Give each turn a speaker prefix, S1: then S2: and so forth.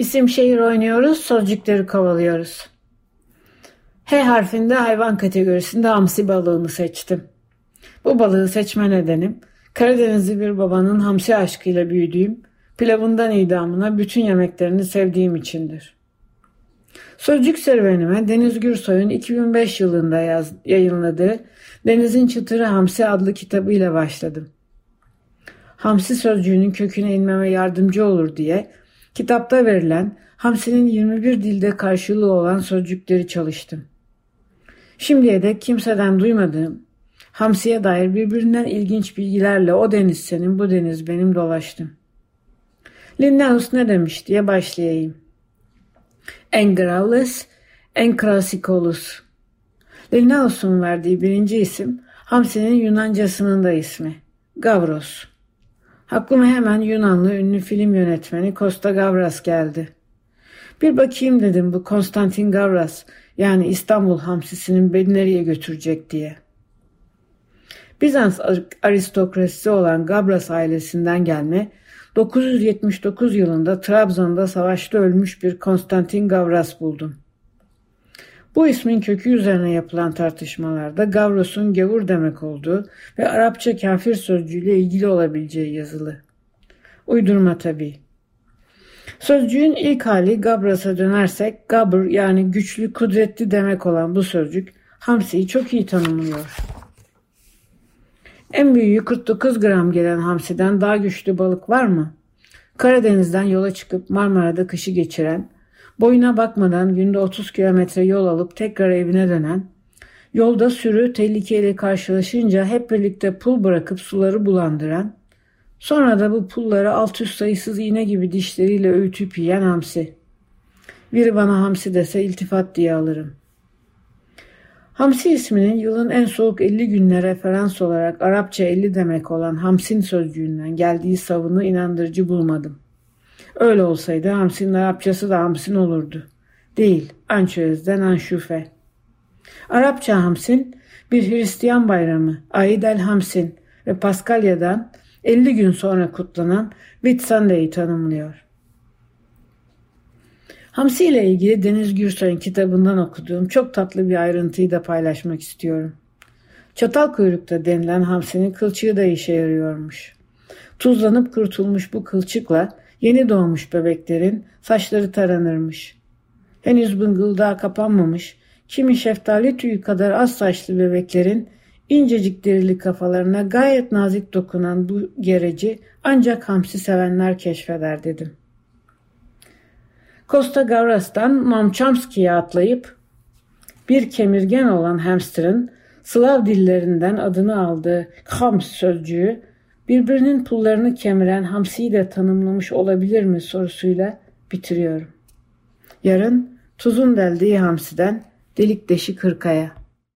S1: İsim şehir oynuyoruz, sözcükleri kovalıyoruz. H harfinde hayvan kategorisinde hamsi balığını seçtim. Bu balığı seçme nedenim, Karadenizli bir babanın hamsi aşkıyla büyüdüğüm, pilavından idamına bütün yemeklerini sevdiğim içindir. Sözcük serüvenime Deniz Gürsoy'un 2005 yılında yaz, yayınladığı Denizin Çıtırı Hamsi adlı kitabıyla başladım. Hamsi sözcüğünün köküne inmeme yardımcı olur diye kitapta verilen hamsinin 21 dilde karşılığı olan sözcükleri çalıştım. Şimdiye dek kimseden duymadığım hamsiye dair birbirinden ilginç bilgilerle o deniz senin bu deniz benim dolaştım. Linnaeus ne demiş diye başlayayım. En graulus, en crassicolus. Linnaeus'un verdiği birinci isim hamsinin Yunancasının da ismi. Gavros. Aklıma hemen Yunanlı ünlü film yönetmeni Costa Gavras geldi. Bir bakayım dedim bu Konstantin Gavras yani İstanbul hamsisinin beni nereye götürecek diye. Bizans aristokrasisi olan Gabras ailesinden gelme 979 yılında Trabzon'da savaşta ölmüş bir Konstantin Gavras buldum. Bu ismin kökü üzerine yapılan tartışmalarda Gavros'un gavur demek olduğu ve Arapça kafir sözcüğüyle ilgili olabileceği yazılı. Uydurma tabii. Sözcüğün ilk hali Gabras'a dönersek Gabr yani güçlü, kudretli demek olan bu sözcük hamsiyi çok iyi tanımlıyor. En büyüğü 49 gram gelen hamsiden daha güçlü balık var mı? Karadeniz'den yola çıkıp Marmara'da kışı geçiren, boyuna bakmadan günde 30 kilometre yol alıp tekrar evine dönen, yolda sürü tehlikeyle karşılaşınca hep birlikte pul bırakıp suları bulandıran, sonra da bu pulları alt üst sayısız iğne gibi dişleriyle öğütüp yiyen hamsi. Biri bana hamsi dese iltifat diye alırım. Hamsi isminin yılın en soğuk 50 gününe referans olarak Arapça 50 demek olan hamsin sözcüğünden geldiği savını inandırıcı bulmadım. Öyle olsaydı hamsinin Arapçası da hamsin olurdu. Değil, ançözden anşufe. Arapça hamsin bir Hristiyan bayramı, Aid el Hamsin ve Paskalya'dan 50 gün sonra kutlanan Whitsunday tanımlıyor. Hamsi ile ilgili Deniz Gürsoy'un kitabından okuduğum çok tatlı bir ayrıntıyı da paylaşmak istiyorum. Çatal kuyrukta denilen hamsinin kılçığı da işe yarıyormuş. Tuzlanıp kurtulmuş bu kılçıkla yeni doğmuş bebeklerin saçları taranırmış. Henüz bıngıldağı kapanmamış, kimi şeftali tüyü kadar az saçlı bebeklerin incecik derili kafalarına gayet nazik dokunan bu gereci ancak hamsi sevenler keşfeder dedim. Costa Gavras'tan Noam Chomsky'ye atlayıp bir kemirgen olan hamsterın Slav dillerinden adını aldığı hams sözcüğü birbirinin pullarını kemiren hamsiyi de tanımlamış olabilir mi sorusuyla bitiriyorum. Yarın tuzun deldiği hamsiden delik deşik hırkaya.